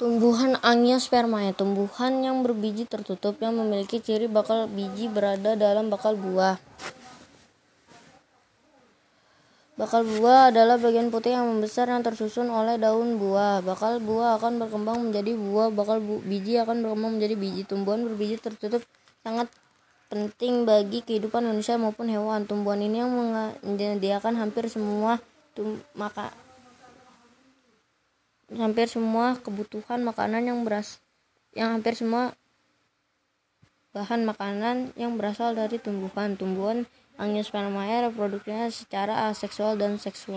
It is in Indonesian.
Tumbuhan angiosperma ya, tumbuhan yang berbiji tertutup yang memiliki ciri bakal biji berada dalam bakal buah. Bakal buah adalah bagian putih yang membesar yang tersusun oleh daun buah. Bakal buah akan berkembang menjadi buah, bakal bu biji akan berkembang menjadi biji. Tumbuhan berbiji tertutup sangat penting bagi kehidupan manusia maupun hewan. Tumbuhan ini yang menyediakan hampir semua maka hampir semua kebutuhan makanan yang beras yang hampir semua bahan makanan yang berasal dari tumbuhan. Tumbuhan angiospermae reproduksinya secara aseksual dan seksual.